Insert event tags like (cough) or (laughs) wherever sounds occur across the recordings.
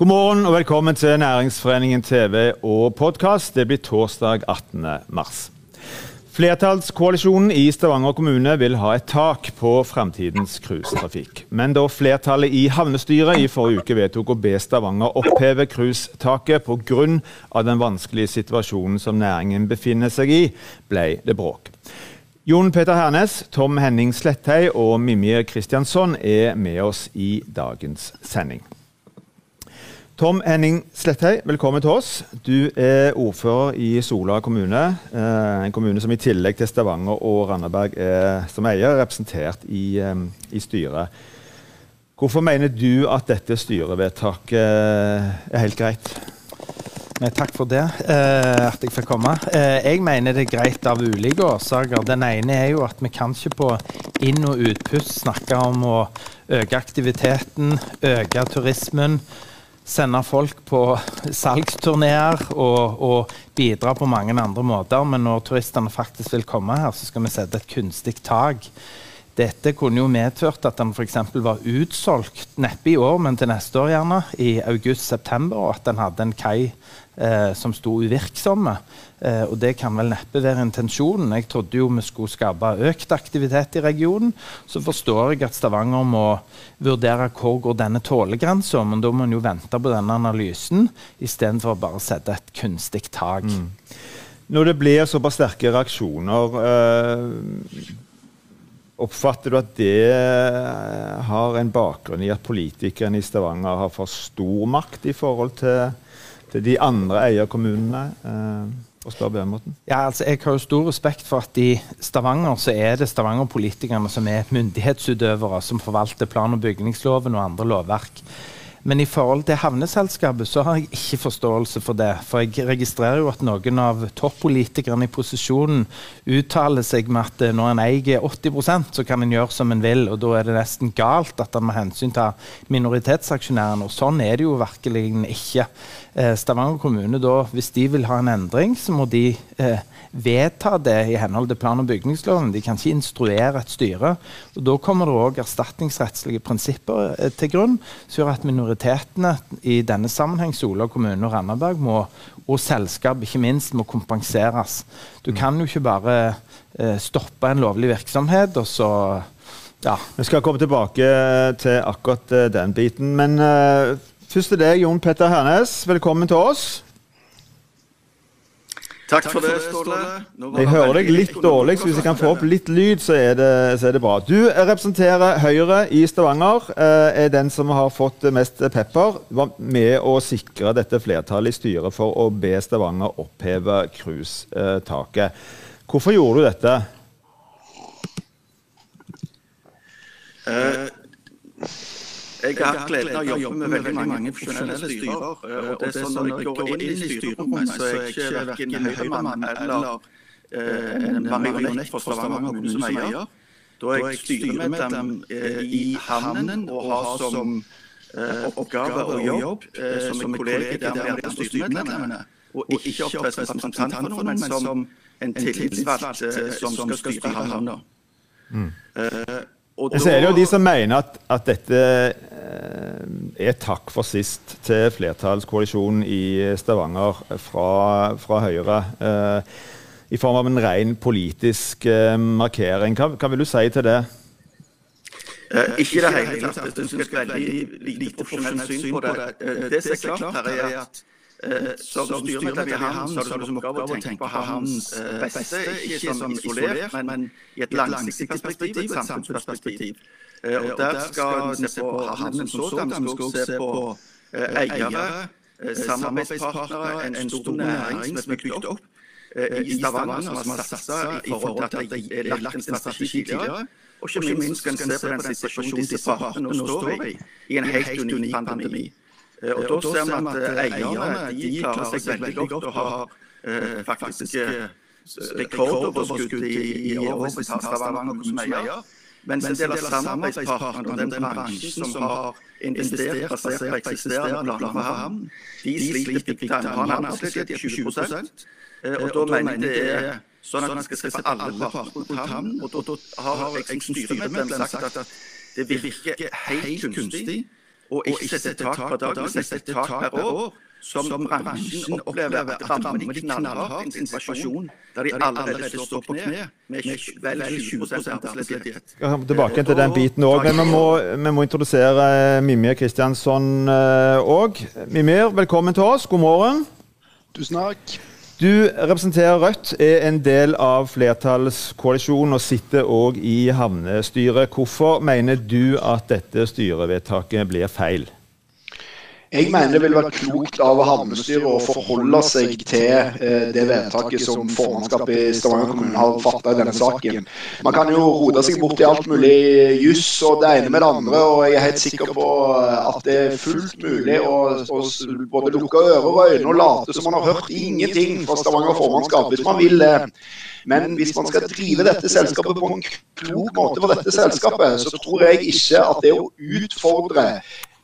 God morgen og velkommen til Næringsforeningen TV og podkast. Det blir torsdag 18. mars. Flertallskoalisjonen i Stavanger kommune vil ha et tak på framtidens cruisetrafikk. Men da flertallet i havnestyret i forrige uke vedtok å be Stavanger oppheve cruisetaket pga. den vanskelige situasjonen som næringen befinner seg i, ble det bråk. Jon Peter Hernes, Tom Henning Sletthei og Mimir Kristiansson er med oss i dagens sending. Tom Henning Sletthei, velkommen til oss. Du er ordfører i Sola kommune. Eh, en kommune som i tillegg til Stavanger og Randaberg er som eier representert i, eh, i styret. Hvorfor mener du at dette styrevedtaket er helt greit? Nei, takk for det, eh, at jeg fikk komme. Eh, jeg mener det er greit av ulike årsaker. Den ene er jo at vi kan ikke på inn- og utpust snakke om å øke aktiviteten, øke turismen sende folk på salgsturneer og, og, bidra på mange andre måter. Men når turistene faktisk vil komme her, så skal vi sette et kunstig tak. Dette kunne jo medført at den f.eks. var utsolgt, neppe i år, men til neste år gjerne, i august-september, og at den hadde en kai eh, som sto uvirksomme. Eh, og det kan vel neppe være intensjonen. Jeg trodde jo vi skulle skape økt aktivitet i regionen. Så forstår jeg at Stavanger må vurdere hvor går denne tålegrensa, men da må en jo vente på denne analysen istedenfor bare å sette et kunstig tak. Mm. Når det blir såpass sterke reaksjoner, eh, oppfatter du at det har en bakgrunn i at politikerne i Stavanger har for stor makt i forhold til til de andre eierkommunene? Eh, og spør på den måten? Ja, altså, jeg har jo stor respekt for at i Stavanger så er det Stavanger-politikerne som er myndighetsutøvere, som forvalter plan- og bygningsloven og andre lovverk. Men i forhold til havneselskapet så har jeg ikke forståelse for det. For jeg registrerer jo at noen av toppolitikerne i posisjonen uttaler seg med at eh, når en eier 80% så kan en gjøre som en vil, og da er det nesten galt at en må hensyn til minoritetsaksjonærene. Og sånn er det jo virkelig ikke. Eh, Stavanger kommune, da, hvis de vil ha en endring, så må de eh, vedta det i henhold til plan- og bygningsloven. De kan ikke instruere et styre. Og Da kommer det òg erstatningsrettslige prinsipper eh, til grunn, som gjør at minoritetene i denne sammenheng, Sola kommune og Randaberg, må, og selskap ikke minst, må kompenseres. Du kan jo ikke bare eh, stoppe en lovlig virksomhet, og så ja. Vi skal komme tilbake til akkurat uh, den biten. Men uh, først til deg, Jon Petter Hernes. Velkommen til oss. Takk, for det, Ståle. Jeg hører deg litt dårlig, så hvis jeg kan få opp litt lyd, så er, det, så er det bra. Du representerer Høyre i Stavanger. Eh, er den som har fått mest pepper. Var med å sikre dette flertallet i styret for å be Stavanger oppheve cruisetaket. Hvorfor gjorde du dette? Uh, jeg har hatt gleden av å jobbe med veldig mange profesjonelle styrer. og det er sånn Når jeg går inn i styrerommet, så er jeg ikke verken Høyre-mann eller en marionett for Stavanger kommune som eier. Da er jeg styremedlem i havnen og har som oppgave og jobb som en kollega der med andre styremedlemmene. Og ikke opp representant for noen, men som en tillitsvalgt som skal styre havna. Og så er det jo de som mener at, at dette eh, er takk for sist til flertallskoalisjonen i Stavanger fra, fra Høyre. Eh, I form av en ren politisk eh, markering. Hva, hva, vil du si til det? Eh, ikke i det hele tatt. Jeg syns det er et veldig lite profesjonelt syn på det. Det som er klart her, er at som styremedlem i havn så har du som oppgave å tenke på havnens eh, beste, ikke som isolert, men i et langsiktig perspektiv, et samfunnsperspektiv. Eh, og Der skal en se på havnen som sådan, vi skal også se på eiere, samarbeidspartnere, en stor næring som er bygd opp i Stavanger, som har satsa i forhold til at det er lagt en strategi tidligere. Og ikke minst skal en se på den situasjonen disse partene nå står i, i en helt unik pandemi. Eh, og Da ser vi at eh, eierne de klarer seg veldig godt og har eh, faktisk rekordoverskudd i, i år hvis vi tar Stavanger som eier. Mens en del av samarbeidspartnerne, den bransjen som har investert basert på eksisterende planer for havn, de sliter med arbeidsledighet på 20 og da mener jeg det er sånn at man skal sette alle parter mot havn. Og da har jeg som styremedlem sagt at det virker helt kunstig og ikke sette tak per dag, men sette tak per år, som bransjen opplever at rammer de knallhardt i en situasjon der de allerede står på kne med vel 20 arbeidsledighet. Tilbake til den biten òg, men vi må, vi må, introdusere Mimir Kristiansson òg. Mimir, velkommen til oss. God morgen. Tusen takk. Du representerer Rødt, er en del av flertallskoalisjonen og sitter òg i havnestyret. Hvorfor mener du at dette styrevedtaket blir feil? Jeg mener det vil være klokt av havnestyret å forholde seg til eh, det vedtaket som formannskapet i Stavanger kommune har fattet i denne saken. Man kan jo rode seg bort i alt mulig juss og det ene med det andre, og jeg er helt sikker på at det er fullt mulig å, å både lukke ører og øyne og late som man har hørt ingenting fra Stavanger formannskap, hvis man vil det. Men hvis man skal drive dette selskapet på en klok måte for dette selskapet, så tror jeg ikke at det å utfordre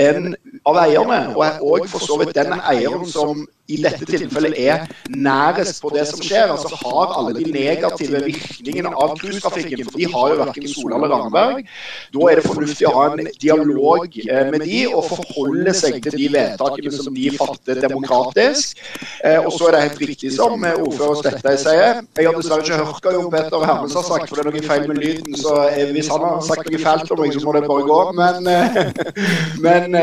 en av eierne, og er òg for så vidt den eieren som i dette tilfellet er nærest på det som skjer. Altså har alle de negative virkningene av cruisetrafikken. For de har jo verken Sola eller Randaberg. Da er det fornuftig å ha en dialog eh, med de og forholde seg til de vedtakene som de fatter demokratisk. Eh, og så er det helt riktig som ordfører Stettei sier. Jeg har dessverre ikke hørt hva Jon Petter Hermes har sagt, for det er noe feil med lyden. Så hvis han har sagt noe fælt om meg, så må det bare gå. Men, (laughs) men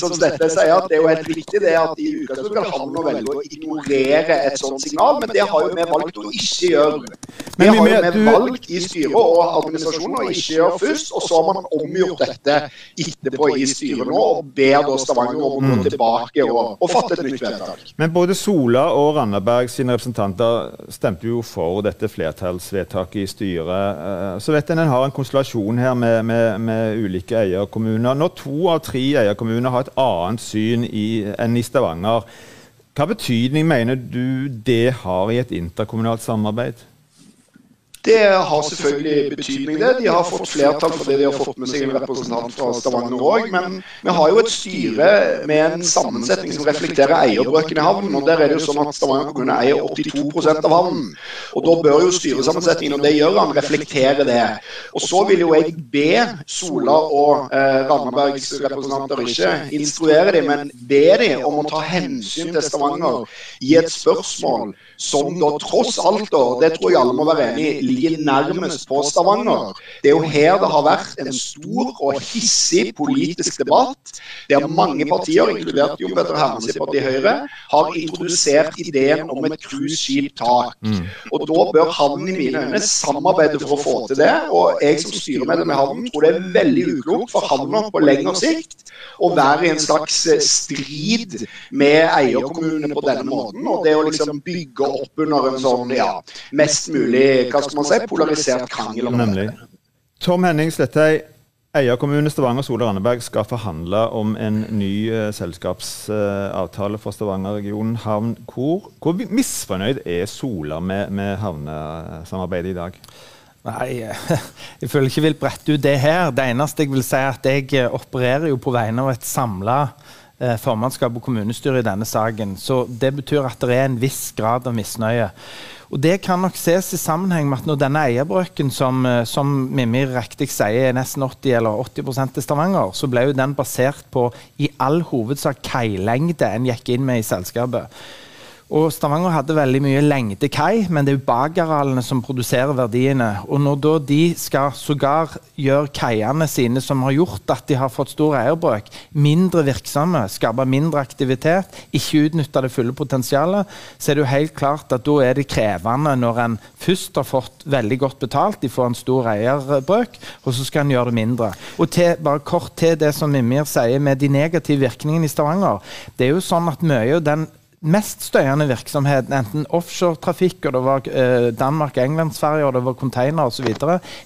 som Stettei sier, at det er jo helt riktig det at i utgangspunktet kan han og velge å ignorere et sånt signal, men det har jo vi valgt å ikke gjøre. Vi har jo vi valgt i styret og administrasjonen å ikke gjøre først, og så har man omgjort dette etterpå i styret nå, og ber da Stavanger om å gå tilbake og, og fatte et nytt vedtak. Men både Sola og Randaberg sine representanter stemte jo for dette flertallsvedtaket i styret. Eh, så vet en en har en konstellasjon her med, med, med ulike eierkommuner. Når to av tre eierkommuner har et annet syn i, enn i Stavanger, hva betydning mener du det har i et interkommunalt samarbeid? Det har selvfølgelig betydning, det. De har fått flertall fordi de har fått med seg en representant fra Stavanger òg. Men vi har jo et styre med en sammensetning som reflekterer eierbrøken i havnen. og Der er det jo sånn at Stavanger kommune eier 82% av havnen. Og Da bør jo styresammensetningen, og det gjør han, reflektere det. Og Så vil jo jeg be Sola og eh, Randabergs representanter ikke instruere dem, men be dem om å ta hensyn til Stavanger i et spørsmål som da tross alt, da, det tror jeg alle må være enig i, ligger nærmest på Stavanger. Det er jo her det har vært en stor og hissig politisk debatt, der mange partier, inkludert Jon Petter Hermens parti Høyre, har introdusert ideen om et cruiseskiptak. Mm. Og da bør havnen i mine øyne samarbeide for å få til det. Og jeg som styremedlem i havnen tror det er veldig uklokt for havna på lengre sikt å være i en slags strid med eierkommunene på denne måten. Og det å liksom bygge opp under en sånn ja, mest mulig hva skal man si, polarisert krangel om Nemlig. Tom Henning Slettei, eierkommune Stavanger Sola Randeberg skal forhandle om en ny uh, selskapsavtale uh, for Stavanger-regionen havn. Hvor, hvor, misfornøyd er Sola med, med havnesamarbeidet i dag? Nei, (laughs) jeg føler ikke jeg vil brette ut det her. Det eneste jeg vil si, er at jeg opererer jo på vegne av et samla formannskap og kommunestyre i denne saken. Så det betyr at det er en viss grad av misnøye. Og Det kan nok ses i sammenheng med at når denne eierbrøken, som, eh, som Mimmi riktig sier er nesten 80 eller 80 til Stavanger, så ble jo den basert på i all hovedsak kailengde en gikk inn med i selskapet. Og Stavanger hadde veldig mye lengde men det er jo bakarealene som produserer verdiene. Og når da de skal sågar gjøre kaiene sine, som har gjort at de har fått stor eierbrøk, mindre virksomme, skape mindre aktivitet, ikke utnytte det fulle potensialet, så er det jo helt klart at da er det krevende når en først har fått veldig godt betalt, de får en stor eierbrøk, og så skal en gjøre det mindre. Og til, bare kort til det som Mimir sier med de negative virkningene i Stavanger. Det er jo sånn at mye av den mest støyende virksomhet, enten offshoretrafikk, og det var eh, Danmark, England, Sverige, og det var container osv.,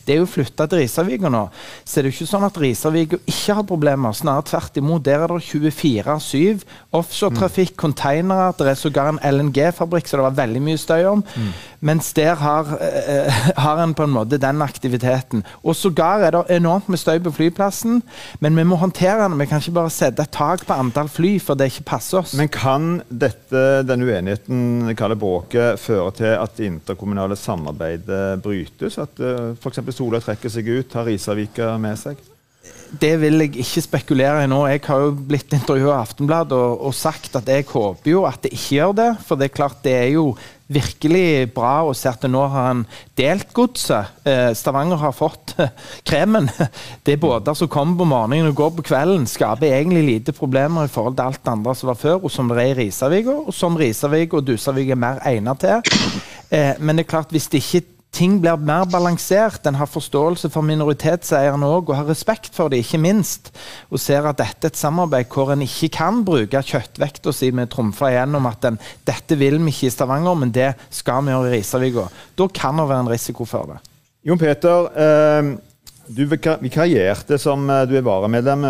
det er jo flytta til Risavika nå. Så det er jo ikke sånn at Risavika ikke har problemer. Snarere tvert imot. Der er det 24-7 offshoretrafikk, mm. containere. Det er sågar en LNG-fabrikk så det var veldig mye støy om. Mm. Mens der har, eh, (laughs) har en på en måte den aktiviteten. Og sågar er det enormt med støy på flyplassen, men vi må håndtere den. Vi kan ikke bare sette et tak på antall fly, for det ikke passer oss. Men kan dette dette, denne uenigheten kaller bråket, fører til at det interkommunale samarbeidet brytes? At eh, f.eks. Sola trekker seg ut, har Risavika med seg? det vil jeg ikke spekulere i nå. Jeg har jo blitt intervjua av Aftenbladet og, og, sagt at jeg håper jo at det ikke gjør det. For det er klart det er jo virkelig bra å se at nå har han delt godset. Eh, Stavanger har fått (laughs) kremen. Det er båter som kommer på morgenen og går på kvelden. Skaper egentlig lite problemer i forhold til alt det andre som var før, og som det er i Risavika, og som Risavik og Dusavik er mer egnet til. Eh, men det er klart, hvis det ikke ting blir mer balansert. En har forståelse for minoritetseierne òg, og har respekt for det, ikke minst. Og ser at dette er et samarbeid hvor en ikke kan bruke kjøttvekta si med trumfa igjennom at en, dette vil vi ikke i Stavanger, men det skal vi gjøre i Risavika. Da kan det være en risiko for det. Jon Peter, eh, du vikarierte som eh, du er varamedlem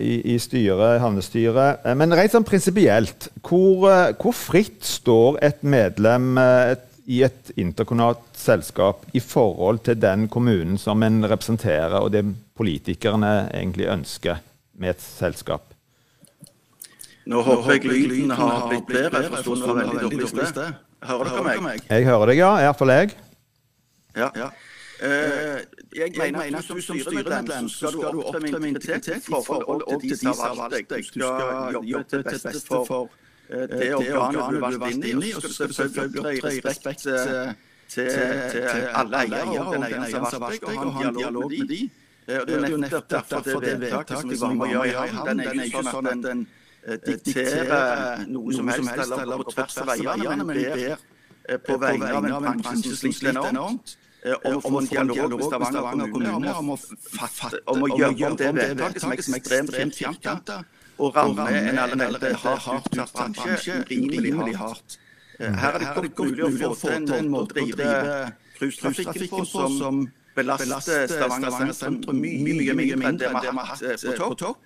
i, i styret, havnestyret. Eh, men rent sånn prinsipielt, hvor, eh, hvor, fritt står et medlem, et i et interkommunalt selskap i forhold til den kommunen som en representerer, og det politikerne egentlig ønsker med et selskap? Nå håper jeg lyden har blitt bedre. Jeg forsto den var veldig dårlig i sted. Hører dere meg? Jeg hører deg, ja. Iallfall jeg. Ja. ja. Uh, jeg, jeg mener at du som styremedlem så skal du opptre med integritet i forhold til de som har valgt deg. Du skal jobbe til beste for det, det organet du har vært inne i, og så skal du selvfølgelig opptre i respekt til, til, til alle eiere og den eieren som har vært deg, og ha en dialog med de. Og det er nettopp derfor det vedtaket som vi må gjøre i havn, den er ikke sånn, sånn at den eh, dikterer noe som helst eller på tvers av eierne, men ber på vegne av en bransje som sliter enormt om å få en dialog med Stavanger kommune om å gjøre om det vedtaket som er ekstremt firkanta og rammer en allerede hardt utsatt bransje. urimelig hardt. Her er det godt mulig å få til en måte å drive cruisetrafikken på som belaster Stavanger sentrum mye mye mindre enn det vi har hatt på topp.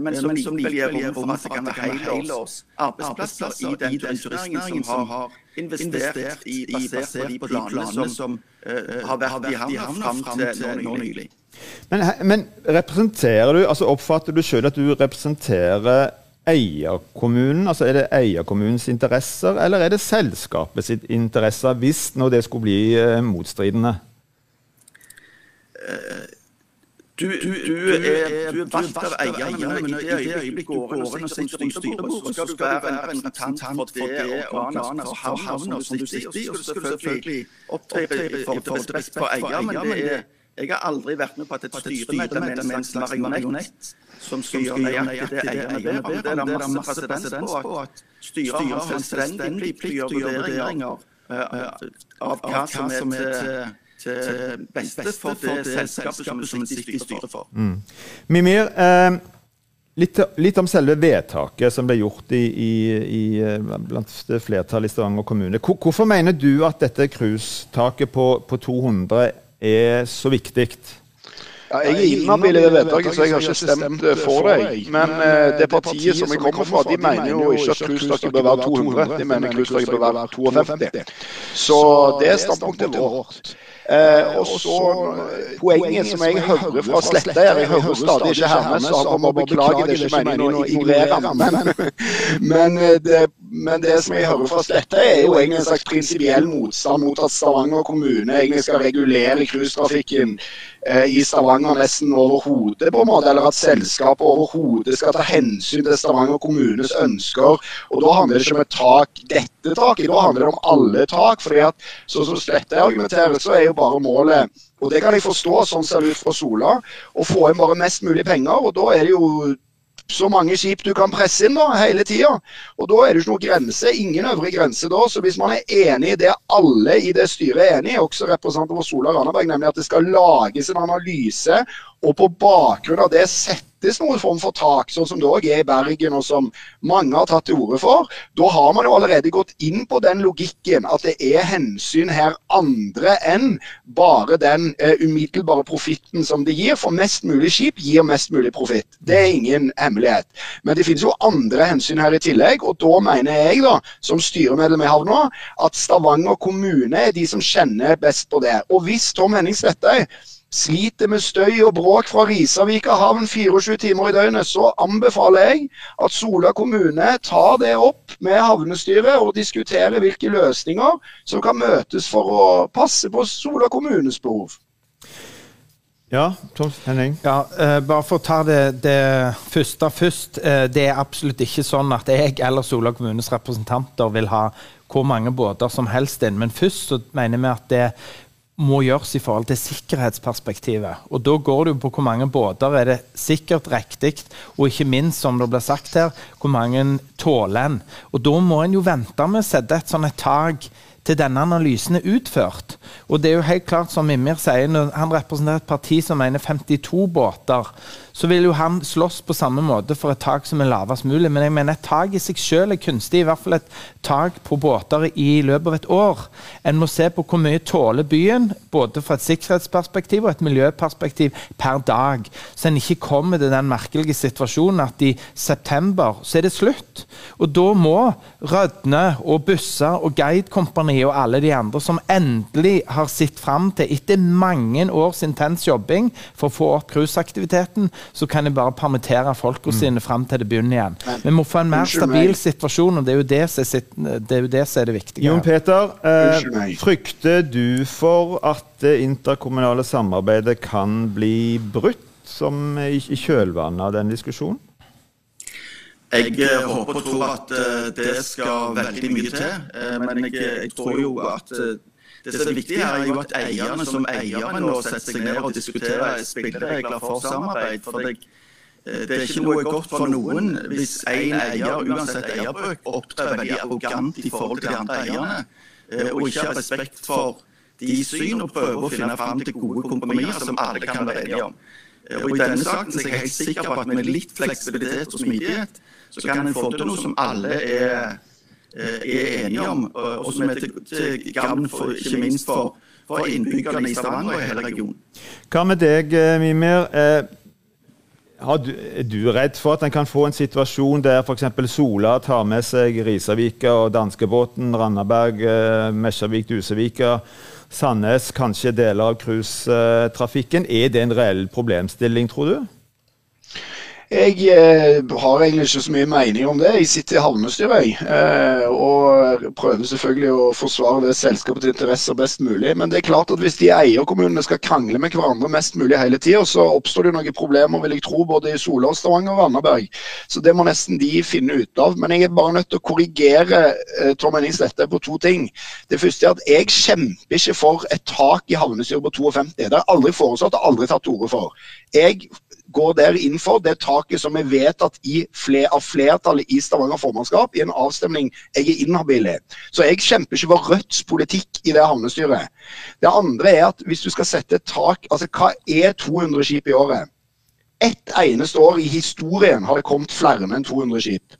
Men som likevel gir rom for at det kan være helårs arbeidsplasser i den turistnæringen som har investert i, basert på de planene som har vært i havna fram til nå nylig. Men, men, representerer du, altså oppfatter du sjøl at du representerer eierkommunen? altså Er det eierkommunens interesser, eller er det selskapets interesser, hvis når det skulle bli eh, motstridende? Du, du, du, er, du er valgt av eierne, men i det øyeblikket du går inn og sitter i styrebordet, så skal du være en representant for det organet for havna som du sitter i. Og så skal du selvfølgelig opptre i forhold til respekt for eier, men det er jeg har aldri vært med på at et styremedlem er en slags marionett som skal gjøre nøyaktig det eierne ber om. Det er det masse presedens på at styret har selvstendig plikt til å gjøre vurderinger av hva som er til til beste for det selskapet som en sitter i styret for. Mm. Mimir, eh, litt, litt, om selve vedtaket som ble gjort i, i, i blant flertallet i Stavanger kommune. Hvorfor mener du at dette cruisetaket på, på 200 er så viktig? Ja, jeg er inhabil i det vedtaket, så jeg har ikke stemt for deg. Men uh, det partiet som jeg kommer fra, de mener jo ikke at cruisetaket bør være 200. De mener cruisetaket bør være 52. Så det er standpunktet vårt. Eh, og så Poenget som jeg hører fra Sletteier Jeg hører stadig ikke Hermes, så han må beklage det ikke meningen å ignorere (laughs) men, men, det, men det som jeg hører fra Sletteier, er jo egentlig en slags prinsipiell motstand mot at Stavanger kommune egentlig skal regulere cruisetrafikken Eh, i Stavanger nesten overhodet, på en måte, eller at selskapet overhodet skal ta hensyn til Stavanger kommunes ønsker. Og Da handler det ikke om et tak, dette taket, da handler det om alle tak. fordi at sånn som Slette argumenterer, så er jo bare målet og det kan jeg forstå, sånn ser det ut fra Sola, å få inn bare mest mulig penger. og Da er det jo så mange skip du kan presse inn da, hele tida. Og da er det ikke noe grense. Ingen øvre grense da. Så hvis man er enig i det alle i det styret er enig i, også representanter for Sola Randaberg, nemlig at det skal lages en analyse, og på bakgrunn av det sette settes noen form for tak, sånn som det òg er i Bergen, og som mange har tatt til orde for, da har man jo allerede gått inn på den logikken at det er hensyn her andre enn bare den eh, umiddelbare profitten som det gir. For mest mulig skip gir mest mulig profitt. Det er ingen hemmelighet. Men det finnes jo andre hensyn her i tillegg, og da mener jeg, da, som styremedlem i Havna, at Stavanger kommune er de som kjenner best på det. Og hvis Tom Henning Slettøy sliter med støy og bråk fra Risavika havn 24 timer i døgnet, så anbefaler jeg at Sola kommune tar det opp med havnestyret og diskuterer hvilke løsninger som kan møtes for å passe på Sola kommunes behov. Ja, Tom Henning? Ja, uh, bare for å ta det, det første først. Uh, det er absolutt ikke sånn at jeg eller Sola kommunes representanter vil ha hvor mange båter som helst inn. Men først så mener vi at det må gjøres i forhold til sikkerhetsperspektivet. Og Da går det jo på hvor mange båter er det sikkert riktig, og ikke minst, som det ble sagt her, hvor mange tåler en. Og Da må en jo vente med å sette et sånt tak til denne analysen er utført. Og det er jo helt klart, som Mimir sier, han representerer et parti som mener 52 båter, så vil jo han slåss på samme måte for et tak som er lavest mulig. Men jeg mener et tak i seg selv er kunstig, i hvert fall et tak på båter i løpet av et år. En må se på hvor mye tåler byen, både fra et sikkerhetsperspektiv og et miljøperspektiv per dag. Så en ikke kommer til den merkelige situasjonen at i september så er det slutt. Og da må Rødne og busser og Guidekompani og alle de andre som endelig har sett fram til, etter mange års intens jobbing for å få opp cruiseaktiviteten, så kan jeg bare permittere folka mm. sine fram til det begynner igjen. Vi må få en mer stabil situasjon, og det er jo det som er, det, er, det, som er det viktige. Jon Peter, eh, frykter du for at det interkommunale samarbeidet kan bli brutt som i, i kjølvannet av den diskusjonen? Jeg eh, håper og tror at uh, det skal veldig mye til. Uh, men jeg, jeg, tror jo at det som er viktig er jo at eierne som eiere nå setter seg ned og diskuterer spilleregler for samarbeid. for det, eh, det er ikke noe godt for noen hvis en eier, uansett eierbøk, opptrer veldig arrogant i forhold til de andre eierne, eh, og ikke har respekt for de syn og prøver å finne fram til gode kompromisser som alle kan være enige om. Eh, og I denne saken er jeg helt sikker på at med litt fleksibilitet og smidighet, så kan en få til noe som alle er Eh, er enige om, og som er til, gagn ikke minst for, for innbyggerne i Stavanger og hele regionen. Hva med deg, eh, Mimir? Eh, er du redd for at en kan få en situasjon der f.eks. Sola tar med seg Risavika og danskebåten, Randaberg, Mesjavik, Dusevika, Sandnes, kanskje deler av cruisetrafikken? Er det en reell problemstilling, tror du? Jeg eh, har egentlig ikke så mye mening om det. Jeg sitter i havnestyret eh, og prøver selvfølgelig å forsvare det selskapets interesser best mulig. Men det er klart at hvis de eierkommunene skal krangle med hverandre mest mulig hele tida, så oppstår det noen problemer, vil jeg tro, både i Sola, Stavanger og Randaberg. Så det må nesten de finne ut av. Men jeg er bare nødt til å korrigere eh, Tom Henning Slette på to ting. Det første er at jeg kjemper ikke for et tak i havnestyret på 52. Det har jeg aldri foreslått og aldri tatt til orde for. Jeg går der inn for det taket som er vedtatt fler, av flertallet i Stavanger formannskap i en avstemning jeg er inhabil i. Så jeg kjemper ikke for Rødts politikk i det havnestyret. Det andre er at hvis du skal sette et tak Altså, hva er 200 skip i året? Ett eneste år i historien har det kommet flere enn 200 skip.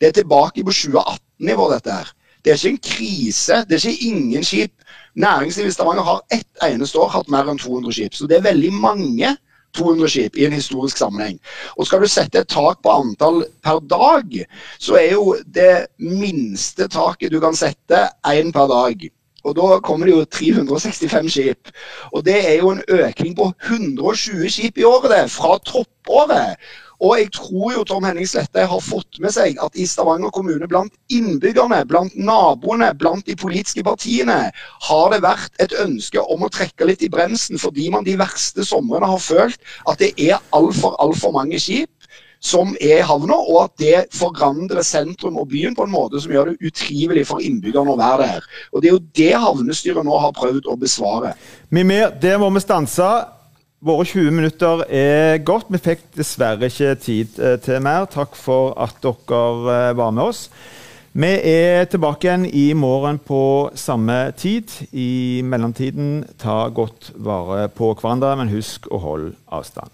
Det er tilbake på 2018-nivå, dette her. Det er ikke en krise. Det er ikke ingen skip. Næringslivet i Stavanger har ett eneste år hatt mer enn 200 skip. Så det er veldig mange 200 skip i en historisk sammenheng. Og skal du sette et tak på antall per dag, så er jo det minste taket du kan sette, én per dag. Og Da kommer det jo 365 skip. Og Det er jo en økning på 120 skip i året, det, fra toppåret. Og jeg tror jo Tom Henning Slette har fått med seg at i Stavanger kommune, blant innbyggerne, blant naboene, blant de politiske partiene, har det vært et ønske om å trekke litt i bremsen, fordi man de verste somrene har følt at det er altfor, altfor mange skip som er i havna, og at det forandrer sentrum og byen på en måte som gjør det utrivelig for innbyggerne å være der. Og Det er jo det havnestyret nå har prøvd å besvare. Mimir, det må vi stanse. Våre 20 minutter er gått. Vi fikk dessverre ikke tid eh, til mer. Takk for at dere eh, var med oss. Vi er tilbake igjen i morgen på samme tid. I mellomtiden, ta godt vare på hverandre, men husk å holde avstand.